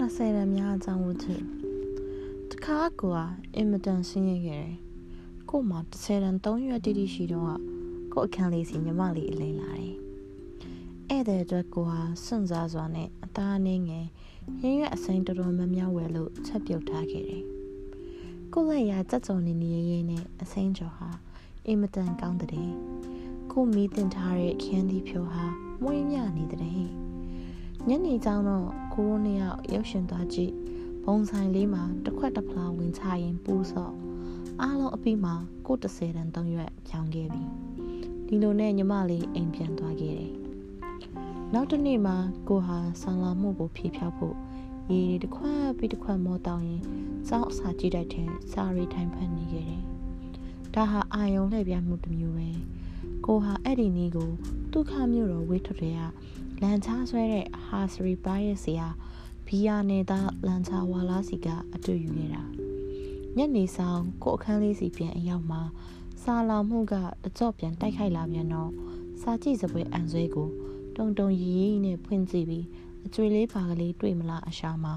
20ရံများအကြောင်းဝတ္ထုတခါကိုကအင်မတန်ဆင်းရဲခဲ့တယ်ကို့မှာ30ရံ3ရွက်တိတိရှိတော့ကို့အခန်းလေးစီညီမလေးအလိမ့်လာတယ်ဧည့်သည်အတွက်ကိုဟာစွန့်စားစွာနဲ့အသားအနှင်းငယ်ရင်းရွက်အစိမ်းတော်တော်များများဝယ်လို့ချက်ပြုတ်ထားခဲ့တယ်ကို့လက်ရကြက်စုံနေနေရေးနဲ့အစိမ်းကျော်ဟာအင်မတန်ကောင်းတဲ့ကိုမိတင်ထားတဲ့ခန်းဒီဖြိုဟာမွေးမြနေတဲ့ ညနေကျတော့ကိုရိုနှစ်ယောက်ရုပ်ရှင်သွားကြည့်ဘုံဆိုင်လေးမှာတစ်ခွက်တစ်ဖလားဝင်ချရင်ပူစော့အားလုံးအပြီးမှာကို30တန်3ရွက်ပြောင်းခဲ့ပြီဒီလိုနဲ့ညီမလေးအိမ်ပြန်သွားခဲ့တယ်နောက်တစ်နေ့မှာကိုဟာဆန်လာမှုကိုဖြေဖြောက်ဖို့ရေတစ်ခွက်ပြီးတစ်ခွက်မောတောင်းရင်စောင်းအစာကြည့်တဲ့ထဲစာရီထိုင်ဖက်နေခဲ့တယ်ဒါဟာအာယုံလှည့်ပြမှုတစ်မျိုးပဲကိုဟာအဲ့ဒီနီးကိုဒုက္ခမျိုးတော်ဝေးထွက်တဲ့က လန်ချားဆွဲတဲ့ဟာစရီပါရဲ့ဆရာဘီယာနေသားလန်ချာဝါလာစီကအတူယူနေတာညနေဆောင်ကိုအခန်းလေးစီပြန်အရောက်မှာစာလောင်မှုကတကြော့ပြန်တိုက်ခိုက်လာပြန်တော့စာကြည့်စပွဲအန်ဆွဲကိုတုံတုံရီရီနဲ့ဖွင့်ကြည့်ပြီးအကျွေလေးပါကလေးတွေ့မလားအရှာမှာ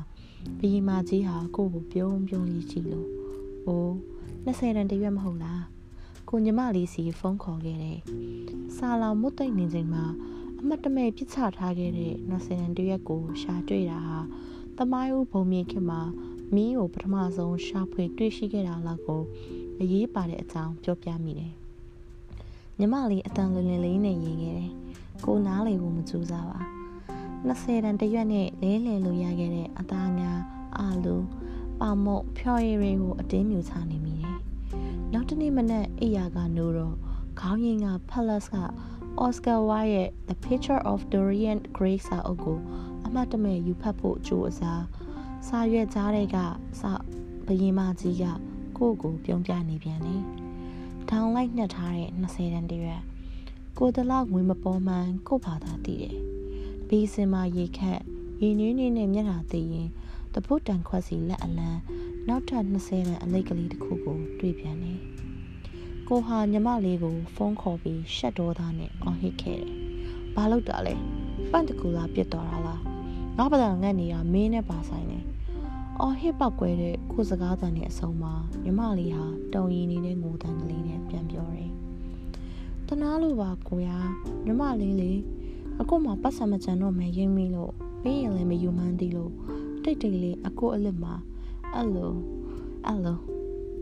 ဘီမာကြီးဟာကိုကိုပြုံးပြုံးလေးကြည့်လို့အိုး20တန်တရွက်မဟုတ်လားကိုညီမလေးစီဖုန်းခေါ်ခဲ့တယ်စာလောင်မွတ်သိမ့်နေချိန်မှာ အမတ်တမဲ့ပြစ်ချထားခဲ့တဲ့နော်ဆန်တရက်ကိုရှာတွေ့တာဟာသမိုင်းဦးဘုံမြေခင်မှာမီးကိုပထမဆုံးရှာဖွေတွေ့ရှိခဲ့တာလောက်ကိုအရေးပါတဲ့အကြောင်းပြောပြမိတယ်။ညီမလေးအတန်လင်းလင်းလေးနဲ့ရေးခဲ့တယ်။ကိုနားလေဖို့မကြိုးစားပါ။20တန်တရွက်နဲ့လဲလှယ်လို့ရခဲ့တဲ့အသားငါအာလူပါမုတ်ဖြော်ရည်တွေကိုအတင်းမြူချနေမိတယ်။နောက်တနေ့မနက်အိယာကနိုးတော့ခေါင်းရင်းကဖလက်စ်က Oscar Wilde ရဲ့ The Picture of Dorian Gray စာအုပ်ကိုအမှတ်တမဲ့ယူဖတ်ဖို့ကြိုးအစားစာရွက်ကြားတဲ့ကစာဘယင်မကြီးကကိုယ့်ကိုပြုံးပြနေပြန်တယ်။ထောင်လိုက်နှက်ထားတဲ့20တန်းတရွက်ကိုတလောက်ငွေမပေါ်မှန်ကို့ဘာသာတည်တယ်။ဘီစင်မာရေခက်ရေနွေးနွေးနဲ့မျက်နှာတည်ရင်တပုတ်တန်ခွက်စီလက်အလန်းနောက်ထပ်20တန်းအလိတ်ကလေးတစ်ခုကိုတွေ့ပြန်တယ်။ ကိုဟာညီမလေးကိုဖုန်းခေါ်ပြီးရှက်တော်သားနဲ့အော်ဟစ်ခဲ့တယ်။ဘာလုပ်တာလဲ။ပန့်တကူလာပြစ်သွားတာလား။ငါပဒံငတ်နေတာမင်းနဲ့ပါဆိုင်နေ။အော်ဟစ်ပောက်ကွဲတဲ့ကိုစကားတန်နဲ့အဆုံးမှာညီမလေးဟာတုံရီနေတဲ့ငိုတန်ကလေးနဲ့ပြန်ပြောတယ်။တနာလိုပါကိုရညီမလေးလေးအခုမှပတ်စံမကြံတော့မယ်ရင်းမိလို့ပြီးရင်လည်းမယူမှန်းသေးလို့တိတ်တိတ်လေးအကိုအလစ်မှာအဲ့လိုအဲ့လို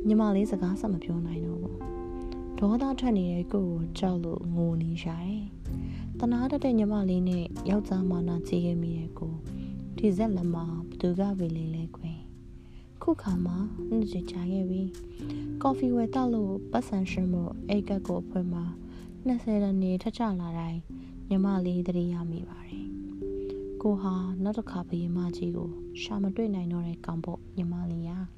ညီမလေးစကားဆက်မပြောနိုင်တော့ဘူး ဒေါသထွက်နေတဲ့ကိုကိုကြောက်လို့ငိုနေရတယ်။တနာတတ်တဲ့ညီမလေးနဲ့ယောက်ျားမနာကြည့်ခဲ့မိတဲ့ကိုဒီဇက်လက်မှာဘသူကပဲလေလဲခွင်။ခုခါမှာနှစ်ကြကြာခဲ့ပြီ။ကော်ဖီဝယ်တောက်လို့ပတ်စံရှင်မို့အိတ်ကက်ကိုဖွင့်မှာ20ရနေထချလာတိုင်းညီမလေးတတိယမိပါတယ်။ကိုဟာနောက်တစ်ခါဘယင်မကြီးကိုရှာမတွေ့နိုင်တော့တဲ့ကောင်ပေါ့ညီမလေးရာ။